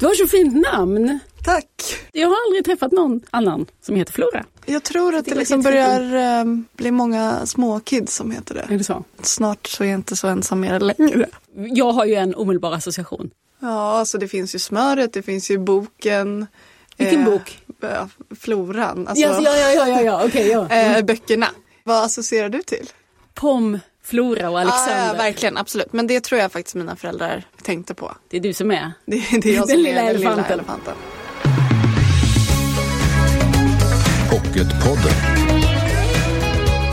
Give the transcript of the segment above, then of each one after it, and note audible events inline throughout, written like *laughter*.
Du har så fint namn. Tack! Jag har aldrig träffat någon annan som heter Flora. Jag tror att det, det liksom börjar um, bli många små kids som heter det. Är det så? Snart så är jag inte så ensam mer längre. Jag har ju en omedelbar association. Ja, så det finns ju smöret, det finns ju boken. Vilken bok? Eh, floran, alltså Ja, ja, ja, ja, ja. okej. ja. eh, böckerna. Vad associerar du till? Pom, Flora och Alexander. Ja, ja, verkligen, absolut. Men det tror jag faktiskt mina föräldrar tänkte på. det är du som är. Det, *laughs* det är jag Den som lilla är den lilla elefanten. elefanten. Pocketpodden.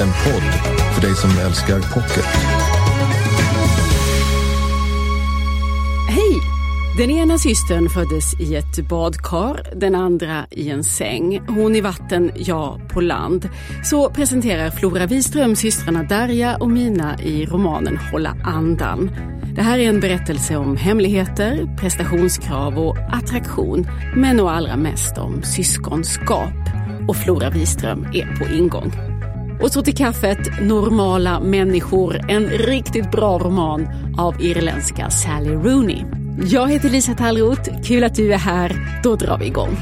En podd för dig som älskar pocket. Den ena systern föddes i ett badkar, den andra i en säng. Hon i vatten, jag på land. Så presenterar Flora Wiström systrarna Darja och Mina i romanen Hålla andan. Det här är en berättelse om hemligheter, prestationskrav och attraktion. Men och allra mest om syskonskap. Och Flora Wiström är på ingång. Och så till kaffet Normala människor, en riktigt bra roman av irländska Sally Rooney. Jag heter Lisa Tallroth, kul att du är här. Då drar vi igång.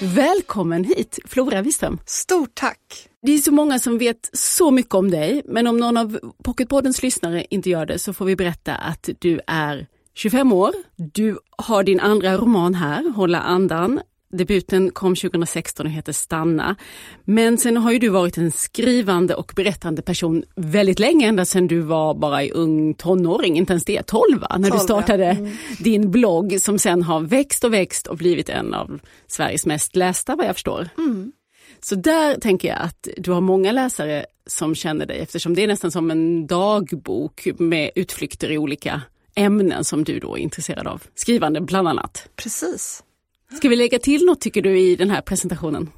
Välkommen hit, Flora Wiström. Stort tack! Det är så många som vet så mycket om dig, men om någon av Pocketpoddens lyssnare inte gör det så får vi berätta att du är 25 år. Du har din andra roman här, Hålla andan. Debuten kom 2016 och heter Stanna. Men sen har ju du varit en skrivande och berättande person väldigt länge, ända sedan du var bara i ung tonåring, inte ens det, 12 va? när du 12, ja. startade Mm. din blogg som sen har växt och växt och blivit en av Sveriges mest lästa vad jag förstår. Så där tänker jag att du har många läsare som känner dig eftersom det är nästan som en dagbok med utflykter i olika ämnen som du då är intresserad av. Skrivande bland annat. Precis. Ska vi lägga till något tycker du i den här presentationen?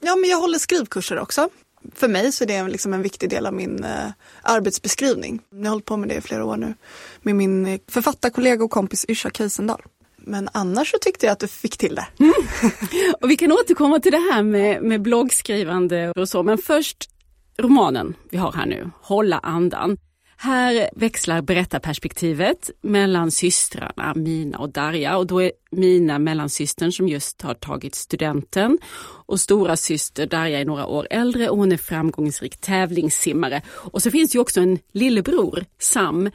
Ja, men jag håller skrivkurser också. För mig så är det liksom en viktig del av min eh, arbetsbeskrivning. Jag har hållit på med det i flera år nu. Med min eh, författarkollega och kompis Yrsa Keisendal. Men annars så tyckte jag att du fick till det. *laughs* Och vi kan återkomma till det här med, med bloggskrivande och så, men först romanen vi har här nu, Hålla andan. Här växlar berättarperspektivet mellan systrarna Mina och Darja och då är Mina mellansystern som just har tagit studenten och stora syster Darja är några år äldre och hon är framgångsrik tävlingssimmare. Och så finns ju också en lillebror, Sam,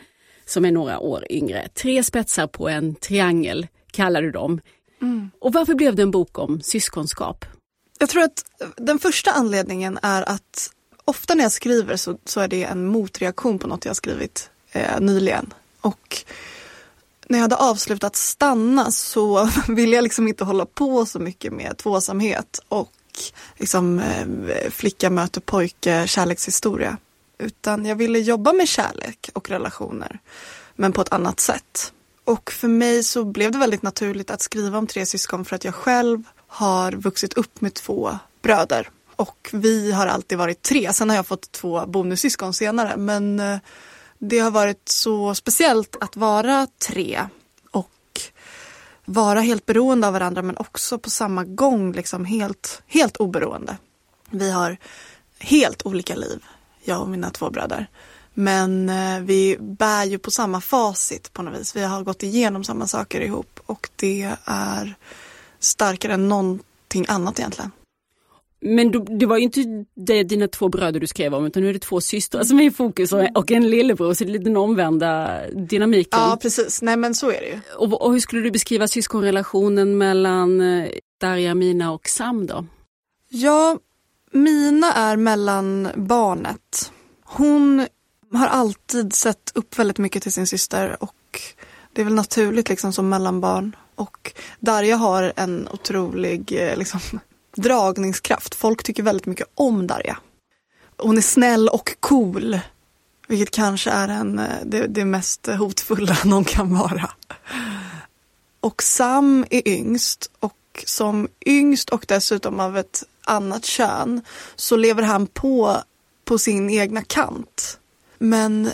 som är några år yngre. Tre spetsar på en triangel kallar du dem. Och varför blev det en bok om syskonskap? Jag tror att den första anledningen är att ofta när jag skriver så, så är det en motreaktion på något jag skrivit eh, nyligen. Och när jag hade avslutat Stanna så *laughs* ville jag liksom inte hålla på så mycket med tvåsamhet och liksom eh, flicka möter pojke kärlekshistoria. Utan jag ville jobba med kärlek och relationer men på ett annat sätt. Och för mig så blev det väldigt naturligt att skriva om tre syskon för att jag själv har vuxit upp med två bröder. Och vi har alltid varit tre. Sen har jag fått två bonussyskon senare. Men eh, det har varit så speciellt att vara tre och vara helt beroende av varandra men också på samma gång liksom helt, helt oberoende. Vi har helt olika liv, jag och mina två bröder. Men eh, vi bär ju på samma facit på något vis. Vi har gått igenom samma saker ihop och det är starkare än någonting annat egentligen. Men du, det var ju inte det, dina två bröder du skrev om utan nu är det två systrar som är i fokus och, och en lillebror så det är lite den omvända dynamiken. Ja, precis. Nej, men så är det ju. Och, och hur skulle du beskriva syskonrelationen mellan eh, Darja, Mina och Sam då? Ja, Mina är mellan barnet. Hon har alltid sett upp väldigt mycket till sin syster och det är väl naturligt liksom som mellanbarn. Och Darja har en otrolig eh, liksom, dragningskraft. Folk tycker väldigt mycket om Darja. Hon är snäll och cool. Vilket kanske är en, eh, det, det mest hotfulla *laughs* någon kan vara. Och Sam är yngst och som yngst och dessutom av ett annat kön så lever han på på sin egna kant. Men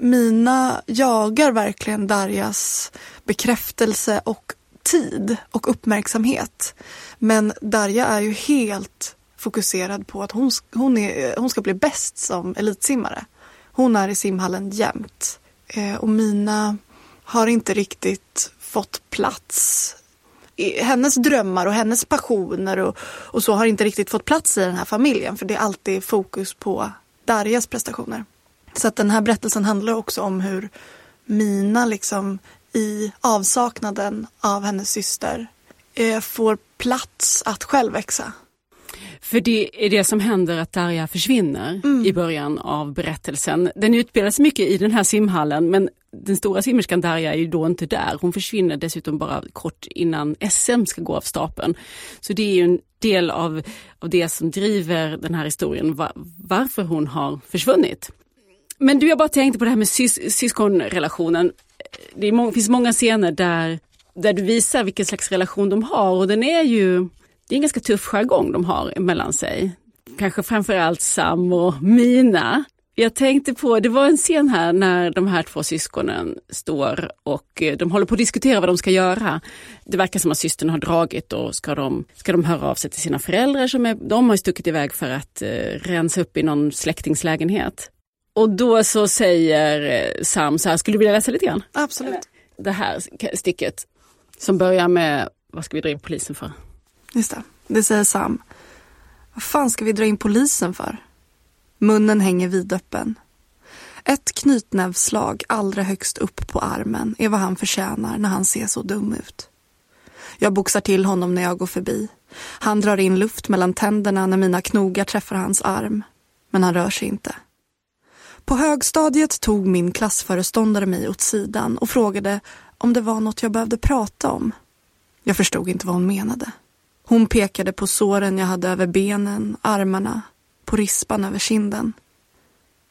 Mina jagar verkligen Darjas bekräftelse och tid och uppmärksamhet. Men Darja är ju helt fokuserad på att hon, hon, är, eh, hon ska bli bäst som elitsimmare. Hon är i simhallen jämt. Eh, och Mina har inte riktigt fått plats. I- Hennes drömmar och hennes passioner och, och så har inte riktigt fått plats i den här familjen. För det är alltid fokus på Darjas prestationer. Så att den här berättelsen handlar också om hur Mina liksom i avsaknaden av hennes syster eh, får plats att själv växa. För det är det som händer att Darja försvinner Mm. i början av berättelsen. Den utspelar sig mycket i den här simhallen men den stora simmerskan Darja är ju då inte där. Hon försvinner dessutom bara kort innan SM ska gå av stapeln. Så det är ju en del av, av det som driver den här historien, va, varför hon har försvunnit. Men du, jag bara tänkte på det här med sys, syskonrelationen. Det är må, finns många scener där, där du visar vilken slags relation de har och den är ju, det är en ganska tuff jargong de har mellan sig. Kanske framförallt Sam och Mina. Jag tänkte på, det var en scen här när de här två syskonen står och eh, de håller på att diskutera vad de ska göra. Det verkar som att systern har dragit och ska de, ska de höra av sig till sina föräldrar som är, de har stuckit iväg för att eh, rensa upp i någon släktingslägenhet. Och då så säger eh, Sam så här, skulle du vilja läsa lite grann? Absolut. Det här stycket som börjar med, vad ska vi dra in polisen för? Just det. Det säger Sam. Vad fan ska vi dra in polisen för? Munnen hänger vidöppen. Ett knytnävsslag allra högst upp på armen är vad han förtjänar när han ser så dum ut. Jag boxar till honom när jag går förbi. Han drar in luft mellan tänderna när mina knogar träffar hans arm. Men han rör sig inte. På högstadiet tog min klassföreståndare mig åt sidan och frågade om det var något jag behövde prata om. Jag förstod inte vad hon menade. Hon pekade på såren jag hade över benen, armarna, på rispan över kinden.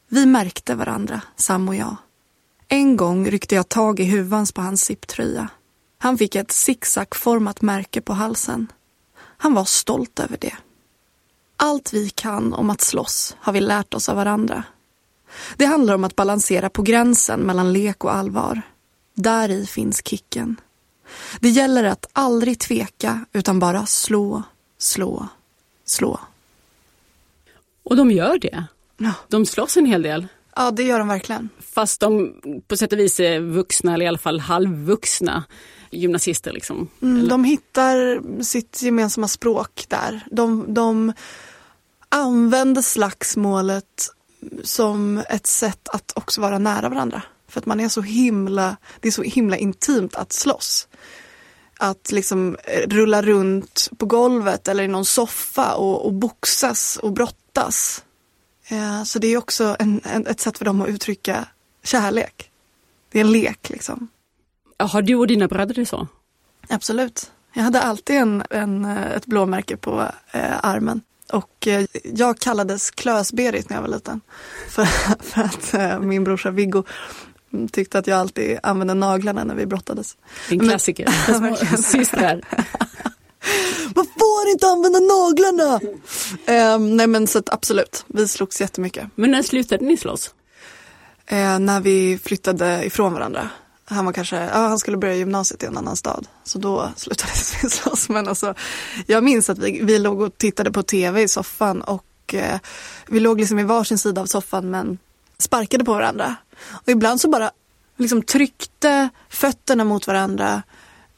Vi märkte varandra, Sam och jag. En gång ryckte jag tag i huvans på hans sipptröja. Han fick ett zigzagformat märke på halsen. Han var stolt över det. Allt vi kan om att slåss har vi lärt oss av varandra. Det handlar om att balansera på gränsen mellan lek och allvar. Där i finns kicken. Det gäller att aldrig tveka utan bara slå, slå, slå. Och de gör det. Ja, De slåss en hel del. ja det gör de verkligen. Fast de på sätt och vis är vuxna, eller i alla fall halvvuxna gymnasister. Liksom. Mm, de hittar sitt gemensamma språk där. De, de använder slagsmålet som ett sätt att också vara nära varandra. För att man är så himla, det är så himla intimt att slåss. Att liksom eh, rulla runt på golvet eller i någon soffa och, och boxas och brottas. Eh, så det är också en, en, ett sätt för dem att uttrycka kärlek. Det är en lek liksom. Har du och dina bröder det så? Absolut. Jag hade alltid en, en, eh, ett blåmärke på eh, armen. Och eh, jag kallades Klös-Berit när jag var liten. *laughs* För, för att eh, min brorsa Viggo tyckte att jag alltid använde naglarna när vi brottades. En Men- klassiker. *laughs* Verkligen. systrar. *laughs* Man får inte använda naglarna! Eh, nej men så att absolut, vi slogs jättemycket. Men när slutade ni slåss? Eh, när vi flyttade ifrån varandra. Han var kanske, ja han skulle börja gymnasiet i en annan stad. Så då slutade *laughs* vi slåss. Men alltså, jag minns att vi, vi låg och tittade på tv i soffan och eh, vi låg liksom i varsin sida av soffan men sparkade på varandra. Och ibland så bara liksom tryckte fötterna mot varandra.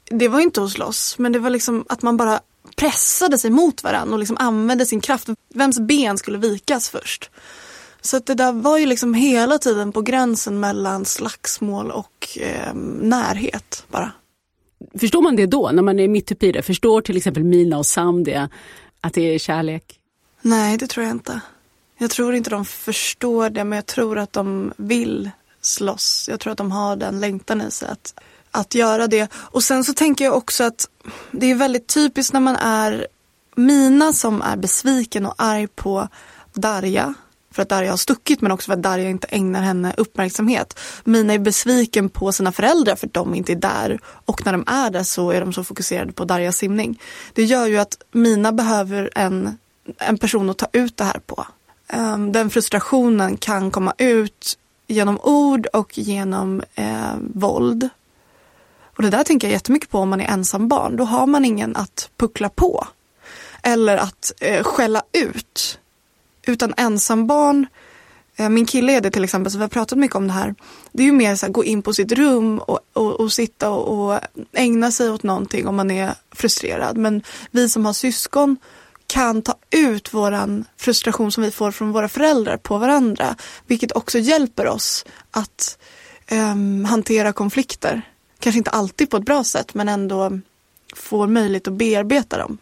Det var inte att slåss, men det var liksom att man bara pressade sig mot varandra och liksom använde sin kraft. Vems ben skulle vikas först? Så att det där var ju liksom hela tiden på gränsen mellan slagsmål och eh, närhet bara. Förstår man det då, när man är mitt uppe i det? Förstår till exempel Mina och Sam det, att det är kärlek? Nej, det tror jag inte. Jag tror inte de förstår det, men jag tror att de vill slåss. Jag tror att de har den längtan i sig att, att göra det. Och sen så tänker jag också att det är väldigt typiskt när man är Mina som är besviken och arg på Darja. För att Darja har stuckit men också för att Darja inte ägnar henne uppmärksamhet. Mina är besviken på sina föräldrar för att de inte är där. Och när de är där så är de så fokuserade på Darjas simning. Det gör ju att Mina behöver en, en person att ta ut det här på. Ehm, den frustrationen kan komma ut genom ord och genom eh, våld. Och det där tänker jag jättemycket på om man är ensam barn. Då har man ingen att puckla på. Eller att eh, skälla ut. Utan ensambarn, eh, min kille är det till exempel, så vi har pratat mycket om det här. Det är ju mer så här, gå in på sitt rum och, och, och sitta och, och, ägna sig åt någonting om man är frustrerad. Men vi som har syskon kan ta ut våran frustration som vi får från våra föräldrar på varandra. Vilket också hjälper oss att um, hantera konflikter. Kanske inte alltid på ett bra sätt men ändå får möjlighet att bearbeta dem.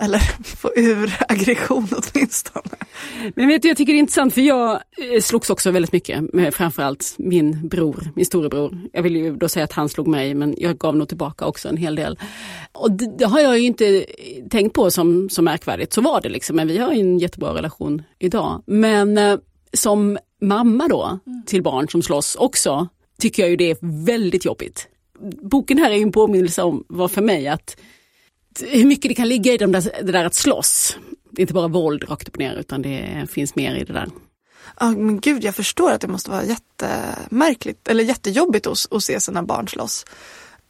Eller få ur aggression åtminstone. Men vet du, jag tycker det är intressant för jag eh, slogs också väldigt mycket med framförallt min bror, min storebror. Jag vill ju då säga att han slog mig men jag gav nog tillbaka också en hel del. Och det, det har jag ju inte tänkt på som, som märkvärdigt, så var det liksom. Men vi har en jättebra relation idag. Men eh, som mamma då mm. till barn som slåss också tycker jag ju det är väldigt jobbigt. Boken här är en påminnelse om vad för mig att hur mycket det kan ligga i det där, det där att slåss. Det är inte bara våld rakt upp och ner utan det finns mer i det där. Ja men gud jag förstår att det måste vara jättemärkligt eller jättejobbigt att, att se sina barn slåss.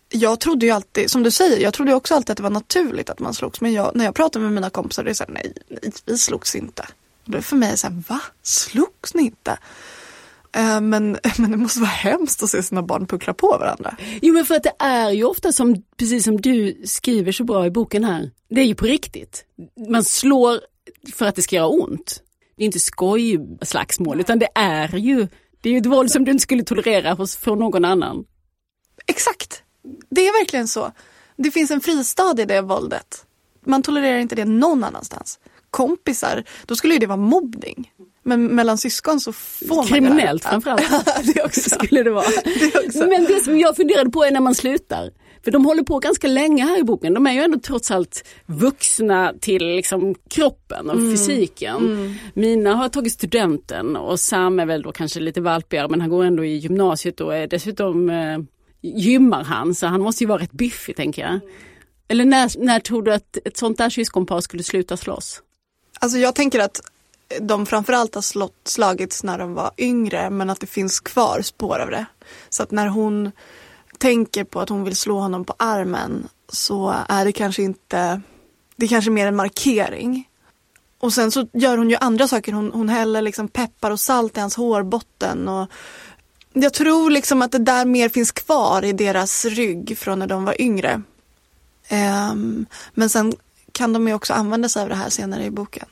Jag trodde ju alltid, som du säger, jag trodde också alltid att det var naturligt att man slogs. Men jag, när jag pratar med mina kompisar, det är såhär, nej, nej, vi slogs inte. Och det är för mig så här, va? Slogs ni inte? Eh, men, *laughs* men det måste vara hemskt att se sina barn puckla på varandra. Jo men för att det är ju ofta som, precis som du skriver så bra i boken här, det är ju på riktigt. Man slår för att det ska göra ont. Det är inte skojslagsmål utan det är ju det är ju ett våld som du inte skulle tolerera hos, från någon annan. Exakt, det är verkligen så. Det finns en fristad i det våldet. Man tolererar inte det någon annanstans. Kompisar, då skulle ju det vara mobbning. Men mellan syskon så får man Kriminellt framförallt. *laughs* det också. *laughs* skulle det vara. *laughs* det också. Men det som jag funderade på är när man slutar. För de håller på ganska länge här i boken. De är ju ändå trots allt vuxna till liksom kroppen och mm. fysiken. Mm. Mina har tagit studenten och Sam är väl då kanske lite valpigare men han går ändå i gymnasiet och är dessutom eh, gymmar han så han måste ju vara rätt biffig tänker jag. Eller när, när tror du att ett sånt där syskonpar skulle sluta slåss? Alltså jag tänker att de framförallt har slått, slagits när de var yngre men att det finns kvar spår av det. Så att när hon tänker på att hon vill slå honom på armen så är det kanske inte, det är kanske mer en markering. Och sen så gör hon ju andra saker, hon, hon häller liksom peppar och salt i hans hårbotten och jag tror liksom att det där mer finns kvar i deras rygg från när de var yngre. Um, men sen kan de ju också använda sig av det här senare i boken.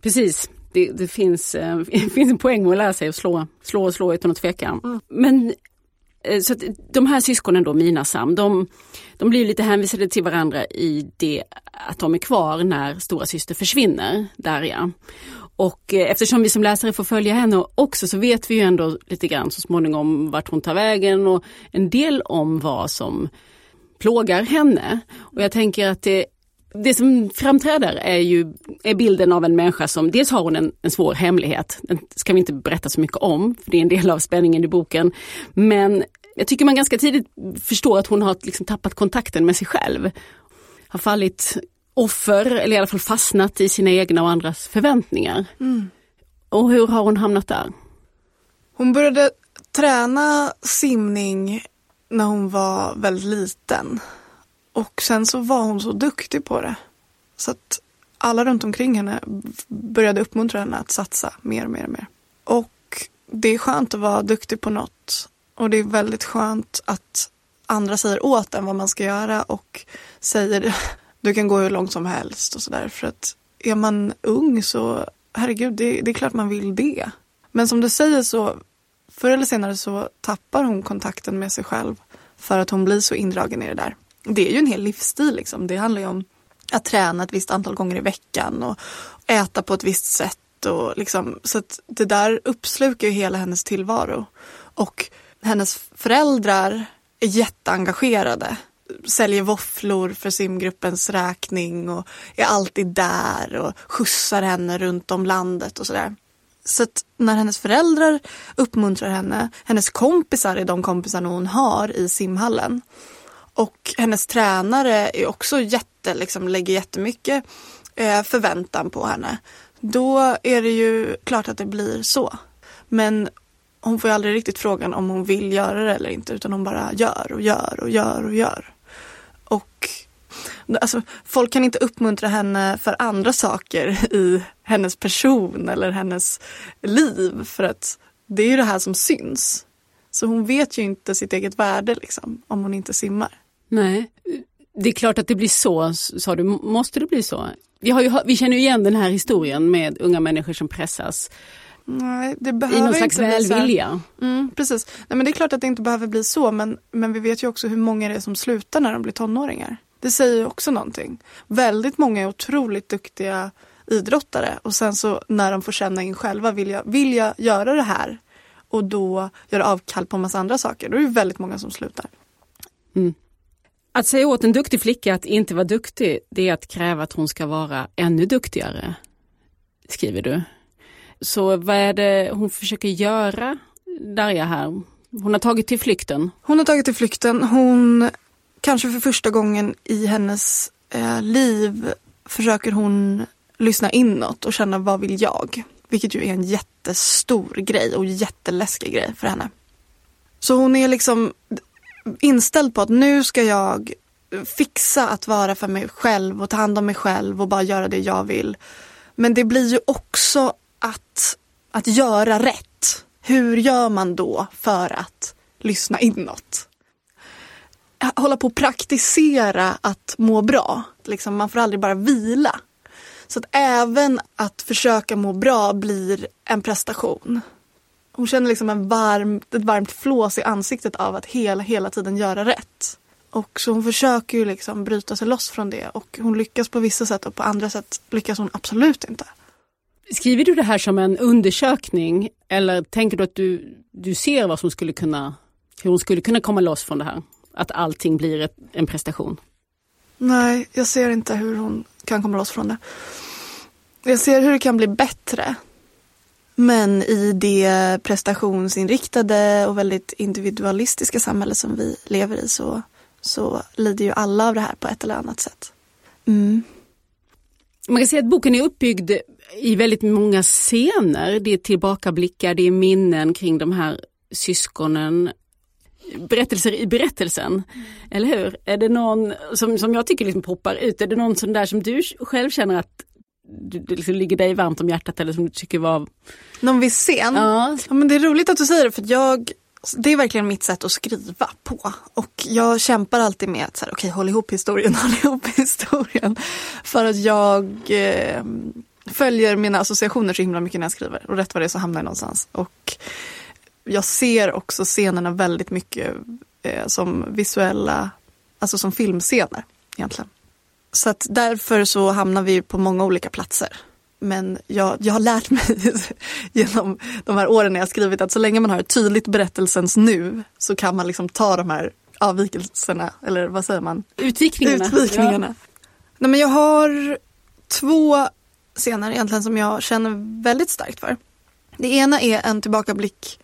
Precis, det, det finns, *laughs* äh, finns en poäng med att lära sig att slå, slå och slå utan att tveka. Mm. Men äh, så de här syskonen då, Mina Sam, de, de blir lite hänvisade till varandra i det att de är kvar när stora syster försvinner, Darja. Och eh, eftersom vi som läsare får följa henne också så vet vi ju ändå lite grann så småningom vart hon tar vägen och en del om vad som plågar henne. Och jag tänker att det det som framträder är ju är bilden av en människa som, dels har hon en, en svår hemlighet, den ska vi inte berätta så mycket om, för det är en del av spänningen i boken. Men jag tycker man ganska tidigt förstår att hon har liksom tappat kontakten med sig själv. Har fallit offer, eller i alla fall fastnat i sina egna och andras förväntningar. Mm. Och hur har hon hamnat där? Hon började träna simning när hon var väldigt liten. Och sen så var hon så duktig på det. Så att alla runt omkring henne började uppmuntra henne att satsa mer och mer och mer. Och det är skönt att vara duktig på något. Och det är väldigt skönt att andra säger åt en vad man ska göra och säger *laughs* du kan gå hur långt som helst och sådär. För att är man ung så, herregud, det, det är klart man vill det. Men som du säger så, förr eller senare så tappar hon kontakten med sig själv för att hon blir så indragen i det där det är ju en hel livsstil liksom. Det handlar ju om att träna ett visst antal gånger i veckan och äta på ett visst sätt. Och liksom, så att det där uppslukar ju hela hennes tillvaro. Och hennes föräldrar är jätteengagerade. Säljer våfflor för simgruppens räkning och är alltid där och skjutsar henne runt om landet och sådär. Så att när hennes föräldrar uppmuntrar henne, hennes kompisar är de kompisarna hon har i simhallen. Och hennes tränare är också jätte, liksom, lägger jättemycket eh, förväntan på henne. Då är det ju klart att det blir så. Men hon får ju aldrig riktigt frågan om hon vill göra det eller inte utan hon bara gör och gör och gör och gör. Och Alltså, folk kan inte uppmuntra henne för andra saker i hennes person eller hennes liv för att det är ju det här som syns. Så hon vet ju inte sitt eget värde liksom, om hon inte simmar. Nej, det är klart att det blir så, sa du. Måste det bli så? Vi, har ju, vi känner ju igen den här historien med unga människor som pressas. Nej, det I behöver någon slags inte välvilja. Mm, precis. Nej, men det är klart att det inte behöver bli så men, men vi vet ju också hur många det är som slutar när de blir tonåringar. Det säger ju också någonting. Väldigt många är otroligt duktiga idrottare och sen så när de får känna in själva, vill jag, vill jag göra det här? Och då göra avkall på en massa andra saker. Då är det väldigt många som slutar. Att säga åt en duktig flicka att inte vara duktig, det är att kräva att hon ska vara ännu duktigare, skriver du. Så vad är det hon försöker göra, Darja här? Hon har tagit till flykten. Hon har tagit till flykten. Hon, kanske för första gången i hennes eh, liv, försöker hon lyssna inåt och känna vad vill jag? Vilket ju är en jättestor grej och jätteläskig grej för henne. Så hon är liksom inställd på att nu ska jag fixa att vara för mig själv och ta hand om mig själv och bara göra det jag vill. Men det blir ju också att, att göra rätt. Hur gör man då för att lyssna inåt? Hålla på att praktisera att må bra. Liksom, man får aldrig bara vila. Så att även att försöka må bra blir en prestation. Hon känner liksom en varm, ett varmt flås i ansiktet av att hela, hela tiden göra rätt. Och så hon försöker ju liksom bryta sig loss från det och hon lyckas på vissa sätt och på andra sätt lyckas hon absolut inte. Skriver du det här som en undersökning eller tänker du att du, du ser vad som skulle kunna, hur hon skulle kunna komma loss från det här? Att allting blir ett, en prestation? Nej, jag ser inte hur hon kan komma loss från det. Jag ser hur det kan bli bättre. Men i det prestationsinriktade och väldigt individualistiska samhälle som vi lever i så, så lider ju alla av det här på ett eller annat sätt. Mm. Man kan säga att boken är uppbyggd i väldigt många scener. Det är tillbakablickar, det är minnen kring de här syskonen. Berättelser i berättelsen, eller hur? Är det någon som, som jag tycker liksom poppar ut, är det någon sån där som du själv känner att du, det liksom ligger dig varmt om hjärtat eller som du tycker var... Någon viss scen? Ja. Ja, men det är roligt att du säger det för jag det är verkligen mitt sätt att skriva på. Och jag kämpar alltid med att så här, okej, håll ihop historien, *laughs* håll ihop historien. För att jag eh, följer mina associationer så himla mycket när jag skriver. Och rätt vad det är så hamnar jag någonstans. Och jag ser också scenerna väldigt mycket eh, som visuella, alltså som filmscener egentligen. Så att därför så hamnar vi på många olika platser. Men jag, jag har lärt mig *laughs* genom de här åren när jag skrivit att så länge man har ett tydligt berättelsens nu så kan man liksom ta de här avvikelserna, eller vad säger man? Utvikningarna. Utvikningarna. Nej, men jag har två scener egentligen som jag känner väldigt starkt för. Det ena är en tillbakablick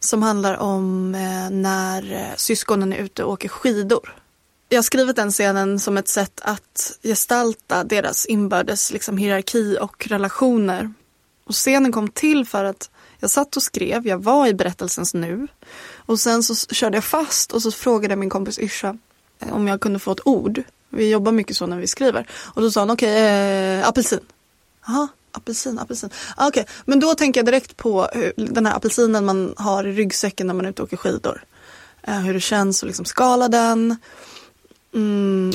som handlar om eh, när eh, syskonen är ute och åker skidor. Jag har skrivit den scenen som ett sätt att gestalta deras inbördes liksom, hierarki och relationer. Och scenen kom till för att jag satt och skrev, jag var i berättelsens nu. Och sen så körde jag fast och så frågade min kompis Yrsa eh, om jag kunde få ett ord. Vi jobbar mycket så när vi skriver. Och då sa hon, okej, okay, eh, apelsin. Jaha, apelsin, apelsin. Ah, okej, okay. men då tänker jag direkt på hur, den här apelsinen man har i ryggsäcken när man är ute och åker skidor. Eh, hur det känns att liksom skala den. Mm.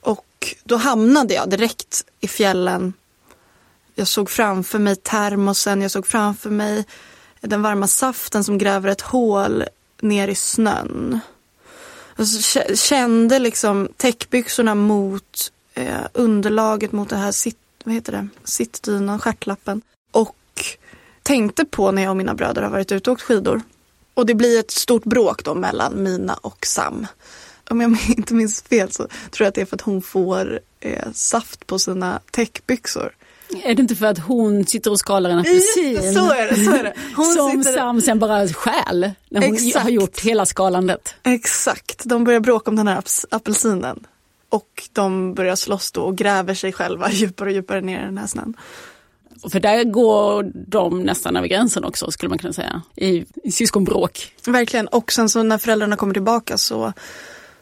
Och då hamnade jag direkt i fjällen. Jag såg framför mig termosen, jag såg framför mig den varma saften som gräver ett hål ner i snön. Alltså, jag kände liksom täckbyxorna mot eh, underlaget mot det här sitt, vad heter det? sittdynan, stjärtlappen. Och tänkte på när jag och mina bröder har varit ute och åkt skidor. Och det blir ett stort bråk då mellan Mina och Sam om jag *laughs* inte minns fel så tror jag att det är för att hon får eh, saft på sina täckbyxor. Är det inte för att hon sitter och skalar en apelsin? Så är det. Så är det. *laughs* Hon som sitter... Sam sen bara stjäl när hon Exakt. har gjort hela skalandet. Exakt, de börjar bråka om den här apelsinen. Och de börjar slåss då och gräver sig själva *laughs* djupare och djupare ner i den här snön. För där går de nästan över gränsen också skulle man kunna säga, i, i syskonbråk. Verkligen, och sen så när föräldrarna kommer tillbaka så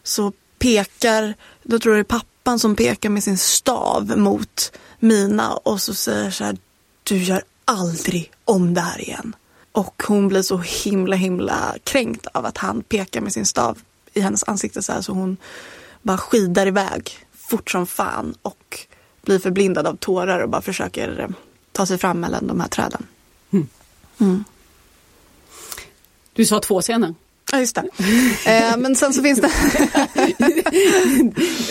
så pekar, då tror jag det är pappan som pekar med sin stav mot Mina och så säger så här, du gör aldrig om det här igen. Och hon blir så himla himla kränkt av att han pekar med sin stav i hennes ansikte så här så hon bara skidar iväg fort som fan och blir förblindad av tårar och bara försöker eh, ta sig fram mellan de här träden. Mm. Mm. Du sa två scener. Ja, just det. Eh, men sen så finns det...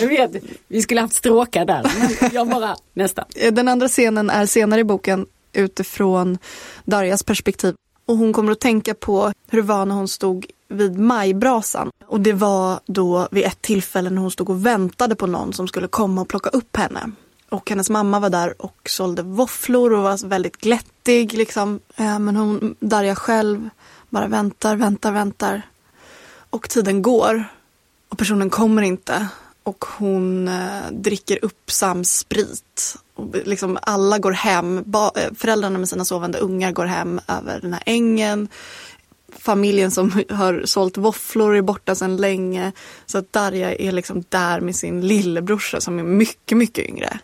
*laughs* jag vet, vi skulle haft stråkar där, men jag bara nästa. Eh, den andra scenen är senare i boken utifrån Darjas perspektiv. Och hon kommer att tänka på hur det var när hon stod vid majbrasan. Och det var då vid ett tillfälle när hon stod och väntade på någon som skulle komma och plocka upp henne. Och hennes mamma var där och sålde våfflor och var väldigt glättig. Liksom. Eh, men hon, Darja själv bara väntar, väntar, väntar. Och tiden går. Och personen kommer inte. Och hon eh, dricker upp Sams sprit. Och liksom alla går hem. Ba eh, föräldrarna med sina sovande ungar går hem över den här ängen. Familjen som *laughs* har sålt våfflor är borta sedan länge. Så att Darja är liksom där med sin lillebrorsa som är mycket, mycket yngre.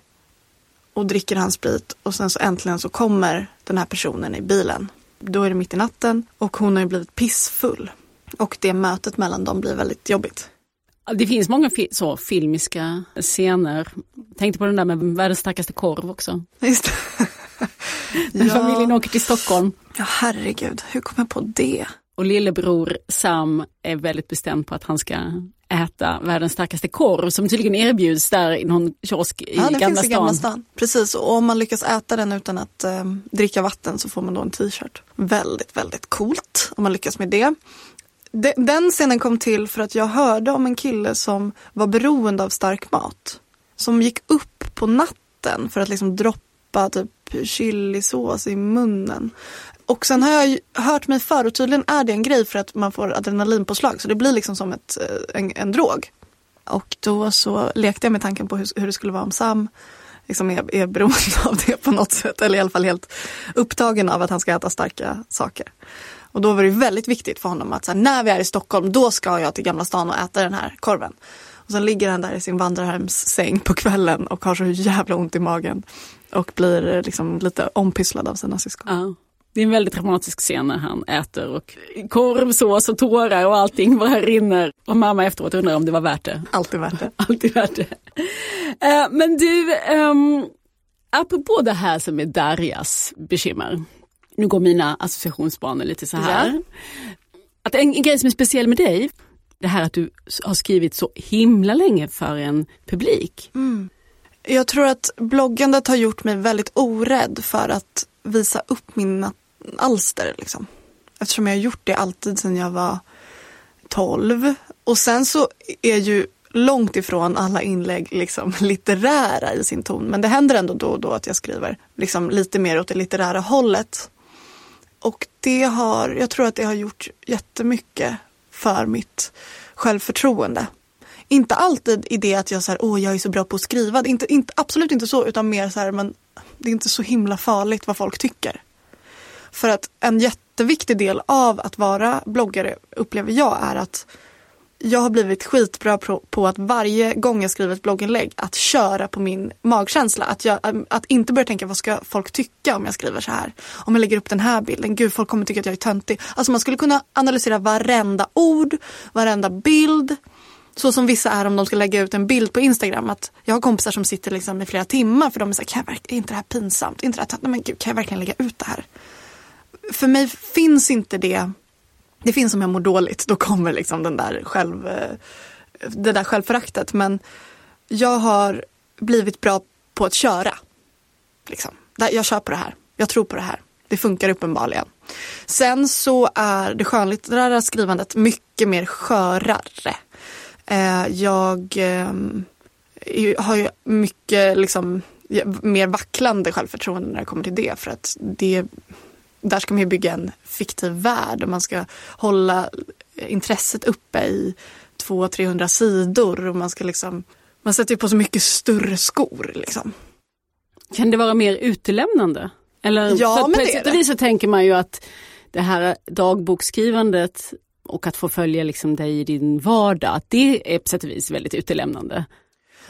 Och dricker hans sprit och sen så äntligen så kommer den här personen i bilen. Då är det mitt i natten och hon har ju blivit pissfull. Och det mötet mellan dem blir väldigt jobbigt. Det finns många fi så filmiska scener. Tänkte på den där med världens starkaste korv också. Just När ja. familjen åker till Stockholm. Ja herregud, hur kom jag på det? Och lillebror Sam är väldigt bestämd på att han ska äta världens starkaste korv som tydligen erbjuds där i någon kiosk i, ja, Gamla, finns stan. i Gamla stan. Precis, och om man lyckas äta den utan att eh, dricka vatten så får man då en t-shirt. Väldigt, väldigt coolt om man lyckas med det. De, den scenen kom till för att jag hörde om en kille som var beroende av stark mat. Som gick upp på natten för att liksom droppa typ chilisås i munnen. Och sen har jag hört mig för och tydligen är det en grej för att man får adrenalinpåslag så det blir liksom som ett, eh, en, en drog. Och då så lekte jag med tanken på hur, hur det skulle vara om Sam liksom är, är beroende av det på något sätt. Eller i alla fall helt upptagen av att han ska äta starka saker. Och då var det väldigt viktigt för honom att så här, när vi är i Stockholm då ska jag till Gamla stan och äta den här korven. Och sen ligger han där i sin vandrarhemssäng på kvällen och har så jävla ont i magen. Och blir eh, liksom lite ompysslad av sina syskon. Uh. Det är en väldigt dramatisk scen när han äter och korvsås och tårar och allting bara rinner. Och mamma efteråt undrar om det var värt det. Alltid värt det. *laughs* Alltid värt det. Uh, men du, um, apropå det här som är Darjas bekymmer. Nu går mina associationsbanor lite så här. Ja. Att en, en grej som är speciell med dig, det här att du har skrivit så himla länge för en publik. Mm. Jag tror att bloggandet har gjort mig väldigt orädd för att visa upp mina alster. Liksom. Eftersom jag har gjort det alltid sedan jag var 12. Och sen så är ju långt ifrån alla inlägg liksom *laughs* litterära i sin ton. Men det händer ändå då och då att jag skriver liksom lite mer åt det litterära hållet. Och det har, jag tror att det har gjort jättemycket för mitt självförtroende. Inte alltid i det att jag säger åh jag är så bra på att skriva. Inte, inte, absolut inte så utan mer så här, men det är inte så himla farligt vad folk tycker. För att en jätteviktig del av att vara bloggare upplever jag är att jag har blivit skitbra på att varje gång jag skriver ett blogginlägg att köra på min magkänsla. Att, jag, um, att inte börja tänka vad ska folk tycka om jag skriver så här. Om jag lägger upp den här bilden, gud folk kommer tycka att jag är töntig. Alltså man skulle kunna analysera varenda ord, varenda bild. Så som vissa är om de ska lägga ut en bild på Instagram. Att jag har kompisar som sitter liksom i flera timmar för de är så här, kan jag är inte det här pinsamt? Är inte det här, nej men gud, kan jag verkligen lägga ut det här? För mig finns inte det. Det finns om jag mår dåligt, då kommer liksom den där själv, eh, det där självföraktet. Men jag har blivit bra på att köra. Liksom. Jag kör på det här, jag tror på det här. Det funkar uppenbarligen. Sen så är det skönlitterära skrivandet mycket mer skörare. Eh, jag eh, har ju mycket liksom, mer vacklande självförtroende när det kommer till det. För att det, där ska man ju bygga en fiktiv värld och man ska hålla intresset uppe i 200-300 sidor. Och man, ska liksom, man sätter ju på så mycket större skor. Liksom. Kan det vara mer utelämnande? Eller, ja, för men på det ett vis så tänker man ju att det här dagboksskrivandet och att få följa liksom dig i din vardag, att det är på sätt och vis väldigt utelämnande.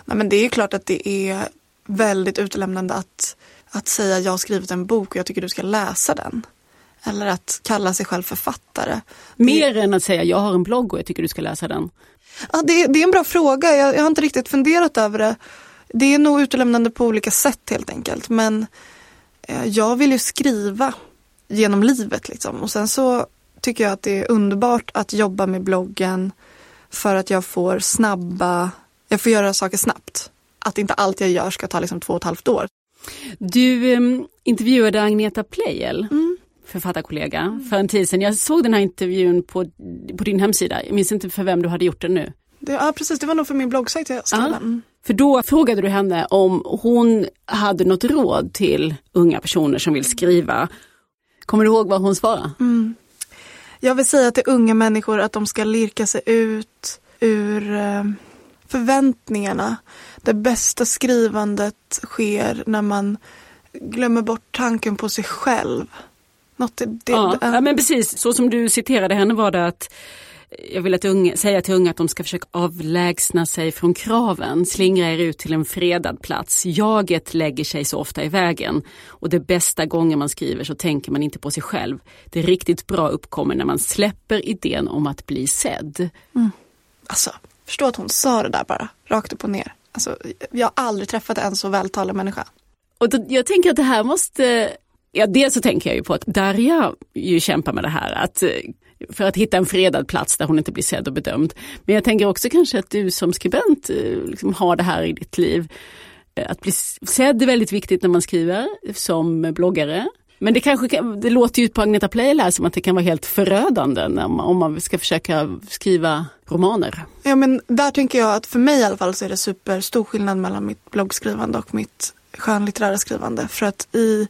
Nej, men det är klart att det är väldigt utelämnande att, att säga jag har skrivit en bok och jag tycker du ska läsa den. Eller att kalla sig själv författare. Mer än att säga jag har en blogg och jag tycker du ska läsa den. Ja, det, det är en bra fråga. Jag, jag har inte riktigt funderat över det. Det är nog utelämnande på olika sätt helt enkelt. Men eh, jag vill ju skriva genom livet liksom. Och sen så tycker jag att det är underbart att jobba med bloggen för att jag får snabba, jag får göra saker snabbt. Att inte allt jag gör ska ta liksom två och ett halvt år. Du um, intervjuade Agneta Pleijel, Mm. författarkollega, mm. för en tid sedan. Jag såg den här intervjun på, på din hemsida. Jag minns inte för vem du hade gjort den nu. Det, ja precis, det var nog för min bloggsajt jag skrev den. Mm. För då frågade du henne om hon hade något råd till unga personer som vill skriva. Kommer du ihåg vad hon svarade? Mm. Jag vill säga till unga människor att de ska lirka sig ut ur eh, förväntningarna. Det bästa skrivandet sker när man glömmer bort tanken på sig själv. Något ja, ja, men precis, så som du citerade henne var det att jag vill att unga, säga till unga att de ska försöka avlägsna sig från kraven, slingra er ut till en fredad plats. Jaget lägger sig så ofta i vägen och det bästa gången man skriver så tänker man inte på sig själv. Det riktigt bra uppkommer när man släpper idén om att bli sedd. Mm. Alltså, förstå att hon sa det där bara, rakt upp och ner. Alltså, jag har aldrig träffat en så vältalig människa. Och då, jag tänker att det här måste Ja, dels så tänker jag ju på att Darja ju kämpar med det här, att eh, för att hitta en fredad plats där hon inte blir sedd och bedömd. Men jag tänker också kanske att du som skribent eh, liksom har det här i ditt liv. Eh, att bli sedd är väldigt viktigt när man skriver som bloggare. Men det kanske det låter ju på Agneta Pleijel här som att det kan vara helt förödande när man, om man ska försöka skriva romaner. Ja men där tänker jag att för mig i alla fall så är det superstor skillnad mellan mitt bloggskrivande och mitt skönlitterära skrivande. För att i,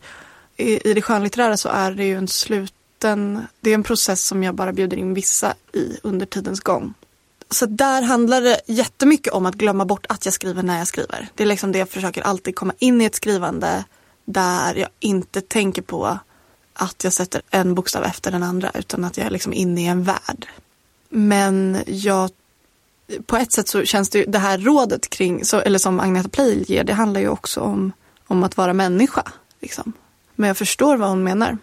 i, i det skönlitterära så är det ju en sluten, det är en process som jag bara bjuder in vissa i under tidens gång. Så där handlar det jättemycket om att glömma bort att jag skriver när jag skriver. Det är liksom det jag försöker alltid komma in i ett skrivande där jag inte tänker på att jag sätter en bokstav efter den andra utan att jag är liksom inne i en värld. Men jag, på ett sätt så känns det ju, det här rådet kring, så, eller som Agneta Pleijel ger, det handlar ju också om, om att vara människa. Liksom. Men jag förstår vad hon menar.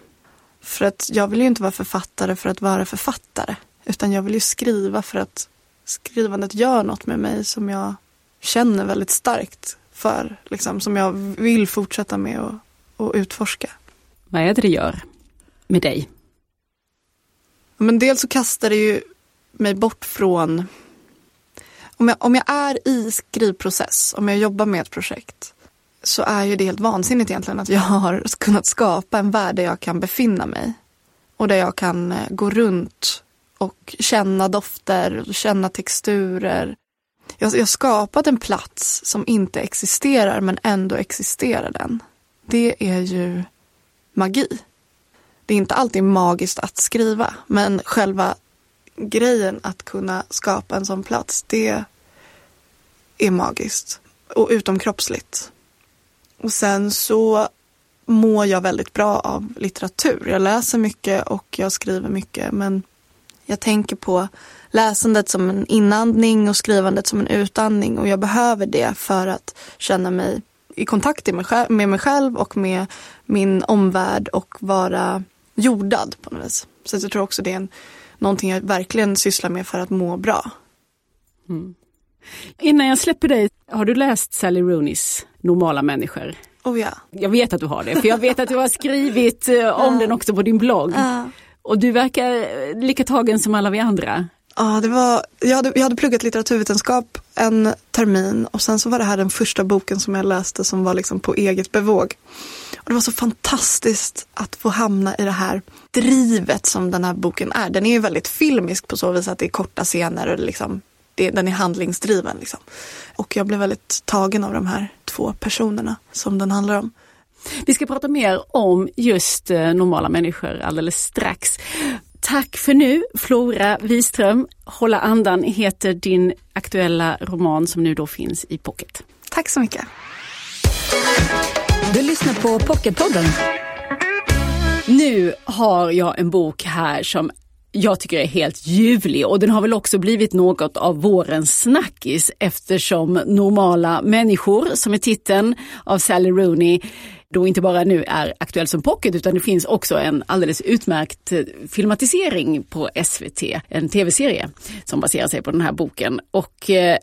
För att jag vill ju inte vara författare för att vara författare. Utan jag vill ju skriva för att skrivandet gör något med mig som jag känner väldigt starkt för. Liksom, som jag vill fortsätta med och, och utforska. Vad är det det gör med dig? Men dels så kastar det ju mig bort från... Om jag, om jag är i skrivprocess, om jag jobbar med ett projekt så är ju det helt vansinnigt egentligen att jag har *laughs* kunnat skapa en värld där jag kan befinna mig. Och där jag kan eh, gå runt och känna dofter, känna texturer. Jag har skapat en plats som inte existerar men ändå existerar den. Det är ju magi. Det är inte alltid magiskt att skriva men själva grejen att kunna skapa en sån plats det är magiskt och utomkroppsligt. Och sen så mår jag väldigt bra av litteratur. Jag läser mycket och jag skriver mycket men jag tänker på läsandet som en inandning och skrivandet som en utandning och jag behöver det för att känna mig i kontakt med mig själv och med min omvärld och vara jordad på något vis. Så jag tror också det är en, någonting jag verkligen sysslar med för att må bra. Mm. Innan jag släpper dig, har du läst Sally Rooneys Normala människor? Oh ja. Jag vet att du har det, för jag vet att du har skrivit eh, om den också på din blogg. Och du verkar lika tagen som alla vi andra. Ja, det var, jag, hade, jag hade pluggat litteraturvetenskap en termin och sen så var det här den första boken som jag läste som var liksom på eget bevåg. Och det var så fantastiskt att få hamna i det här drivet som den här boken är. Den är ju väldigt filmisk på så vis att det är korta scener och liksom det, den är handlingsdriven. Liksom. Och jag blev väldigt tagen av de här två personerna som den handlar om. Vi ska prata mer om just eh, normala människor alldeles strax. Tack för nu Flora Wiström. Hålla andan heter din aktuella roman som nu då finns i pocket. Tack så mycket. Du lyssnar på Pocketpodden. Nu har jag en bok här som jag tycker är helt ljuvlig och den har väl också blivit något av vårens snackis eftersom Normala människor, som är titeln av Sally Rooney, då inte bara nu är aktuell som pocket utan det finns också en alldeles utmärkt eh, filmatisering på SVT, en tv-serie som baserar sig på den här boken. Och eh,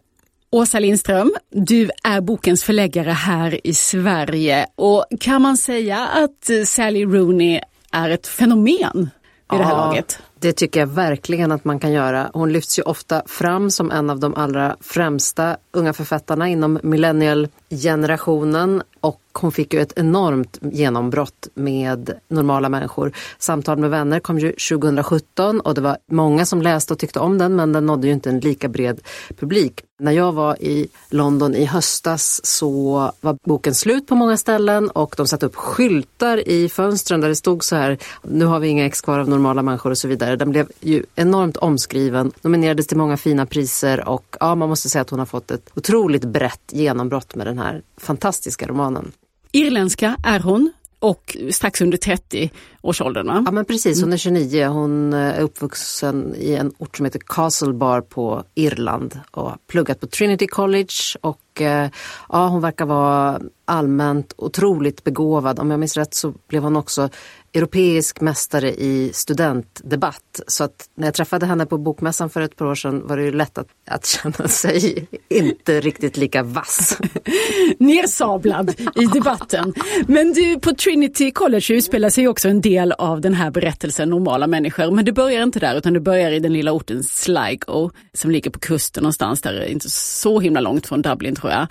Åsa Lindström, du är bokens förläggare här i Sverige och kan man säga att Sally Rooney är ett fenomen vid det här laget? Det tycker jag verkligen att man kan göra. Hon lyfts ju ofta fram som en av de allra främsta unga författarna inom millennial-generationen och hon fick ju ett enormt genombrott med normala människor. Samtal med vänner kom ju 2017 och det var många som läste och tyckte om den men den nådde ju inte en lika bred publik. När jag var i London i höstas så var boken slut på många ställen och de satte upp skyltar i fönstren där det stod så här, nu har vi inga ex kvar av normala människor och så vidare. Den blev ju enormt omskriven, nominerades till många fina priser och ja, man måste säga att hon har fått ett otroligt brett genombrott med den här fantastiska romanen. Irländska är hon och strax under 30 årsåldern. Va? Ja men precis, hon är 29. Hon eh, är uppvuxen i en ort som heter Castlebar på Irland och har pluggat på Trinity College och eh, ja, hon verkar vara allmänt otroligt begåvad. Om jag minns rätt så blev hon också europeisk mästare i studentdebatt. Så att när jag träffade henne på Bokmässan för ett par år sedan var det ju lätt att, att känna sig *laughs* inte riktigt lika vass. *laughs* Nersablad i debatten. Men du, på Trinity College utspelar sig också en del av den här berättelsen Normala människor. Men det börjar inte där utan det börjar i den lilla orten Sligo som ligger på kusten någonstans där, inte så himla långt från Dublin tror jag.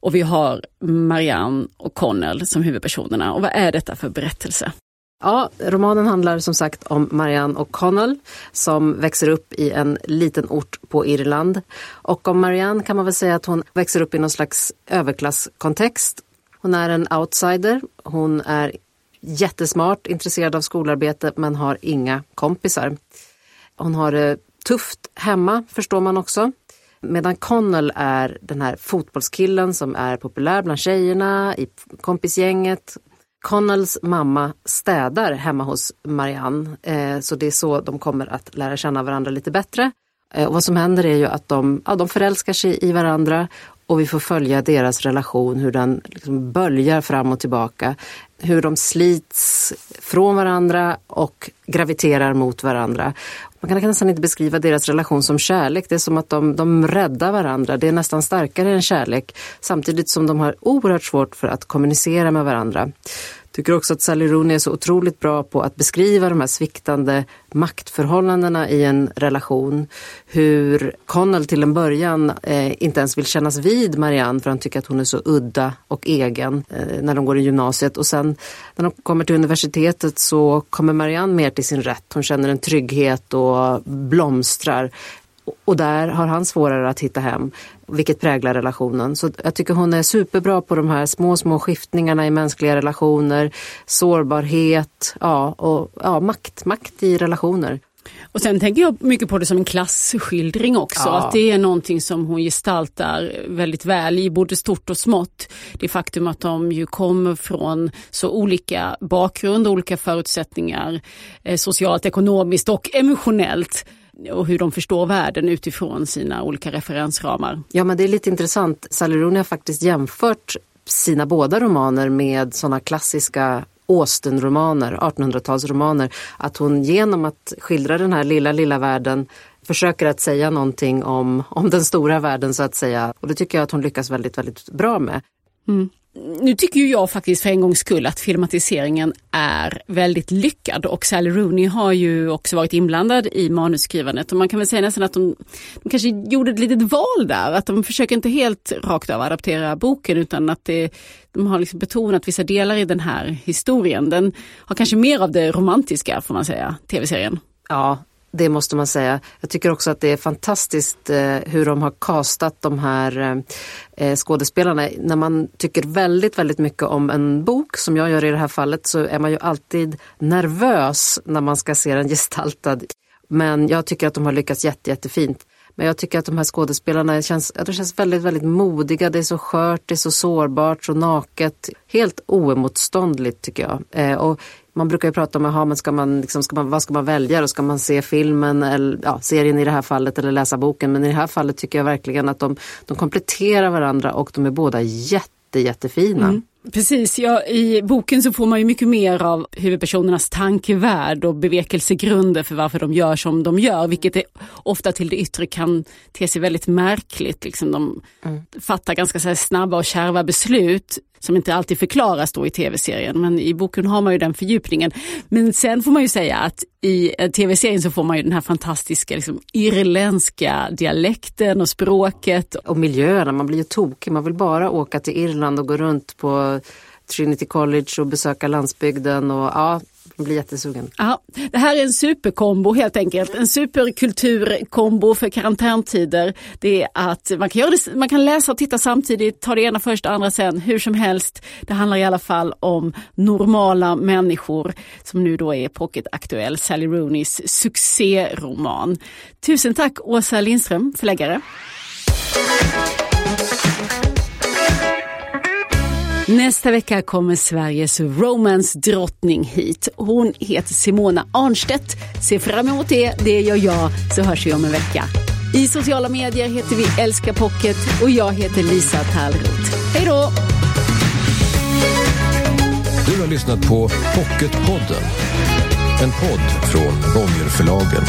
Och vi har Marianne och Connell som huvudpersonerna. Och vad är detta för berättelse? Ja, romanen handlar som sagt om Marianne O'Connell som växer upp i en liten ort på Irland. Och om Marianne kan man väl säga att hon växer upp i någon slags överklasskontext. Hon är en outsider, hon är jättesmart, intresserad av skolarbete men har inga kompisar. Hon har det tufft hemma förstår man också. Medan Connell är den här fotbollskillen som är populär bland tjejerna i kompisgänget. Connells mamma städar hemma hos Marianne eh, så det är så de kommer att lära känna varandra lite bättre. Eh, och vad som händer är ju att de, ja, de förälskar sig i varandra och vi får följa deras relation, hur den liksom böljar fram och tillbaka. Hur de slits från varandra och graviterar mot varandra. Man kan nästan inte beskriva deras relation som kärlek. Det är som att de, de räddar varandra. Det är nästan starkare än kärlek. Samtidigt som de har oerhört svårt för att kommunicera med varandra tycker också att Sally Rooney är så otroligt bra på att beskriva de här sviktande maktförhållandena i en relation. Hur Connell till en början eh, inte ens vill kännas vid Marianne för han tycker att hon är så udda och egen eh, när de går i gymnasiet. Och sen när de kommer till universitetet så kommer Marianne mer till sin rätt. Hon känner en trygghet och blomstrar. Och där har han svårare att hitta hem, vilket präglar relationen. Så jag tycker hon är superbra på de här små, små skiftningarna i mänskliga relationer, sårbarhet, ja, och ja, makt, makt i relationer. Och sen tänker jag mycket på det som en klassskildring också, ja. att det är någonting som hon gestaltar väldigt väl i både stort och smått. Det faktum att de ju kommer från så olika bakgrund, olika förutsättningar, eh, socialt, ekonomiskt och emotionellt och hur de förstår världen utifrån sina olika referensramar. Ja men det är lite intressant. Sally Rooney har faktiskt jämfört sina båda romaner med sådana klassiska Austen-romaner, 1800-talsromaner. Att hon genom att skildra den här lilla, lilla världen försöker att säga någonting om, om den stora världen så att säga. Och det tycker jag att hon lyckas väldigt, väldigt bra med. Mm nu tycker ju jag faktiskt för en gångs skull att filmatiseringen är väldigt lyckad och Sally Rooney har ju också varit inblandad i manusskrivandet och man kan väl säga nästan att de, de kanske gjorde ett litet val där, att de försöker inte helt rakt av adaptera boken utan att det, de har liksom betonat vissa delar i den här historien. Den har kanske mer av det romantiska får man säga, tv-serien. Ja, det måste man säga. Jag tycker också att det är fantastiskt eh, hur de har kastat de här eh, eh, skådespelarna. När man tycker väldigt, väldigt mycket om en bok, som jag gör i det här fallet, så är man ju alltid nervös när man ska se den *laughs* gestaltad. Men jag tycker att de har lyckats jätte, jättefint. Men jag tycker att de här skådespelarna känns, de känns väldigt, väldigt modiga. Det är så skört, det är så sårbart, så naket. Helt oemotståndligt tycker jag. Eh, och man brukar ju prata om, aha, men ska man, liksom, ska man, vad ska man välja då? Ska man se filmen, eller ja, serien i det här fallet eller läsa boken? Men i det här fallet tycker jag verkligen att de, de kompletterar varandra och de är båda jätte, jättefina. Mm. Precis, ja, i boken så får man ju mycket mer av huvudpersonernas tankevärld och bevekelsegrunder för varför de gör som de gör, vilket är, ofta till det yttre kan te sig väldigt märkligt. Liksom de mm. fattar ganska så snabba och kärva beslut som inte alltid förklaras då i tv-serien, men i boken har man ju den fördjupningen. Men sen får man ju säga att i eh, tv-serien så får man ju den här fantastiska liksom, irländska dialekten och språket. Och miljöerna, man blir ju tokig, man vill bara åka till Irland och gå runt på Trinity College och besöka landsbygden och ja, jag blir jättesugen. Ja, det här är en superkombo helt enkelt. En superkulturkombo för karantäntider. Det är att man kan, göra det, man kan läsa och titta samtidigt, ta det ena först, det andra sen, hur som helst. Det handlar i alla fall om normala människor som nu då är pocketaktuell, Sally Rooneys succéroman. Tusen tack Åsa Lindström, förläggare. Nästa vecka kommer Sveriges romance-drottning hit. Hon heter Simona Arnstedt. Se fram emot det, det gör jag, så hörs vi om en vecka. I sociala medier heter vi Älska Pocket och jag heter Lisa Tallroth. Hej då! Du har lyssnat på Pocketpodden. En podd från Bonnierförlagen.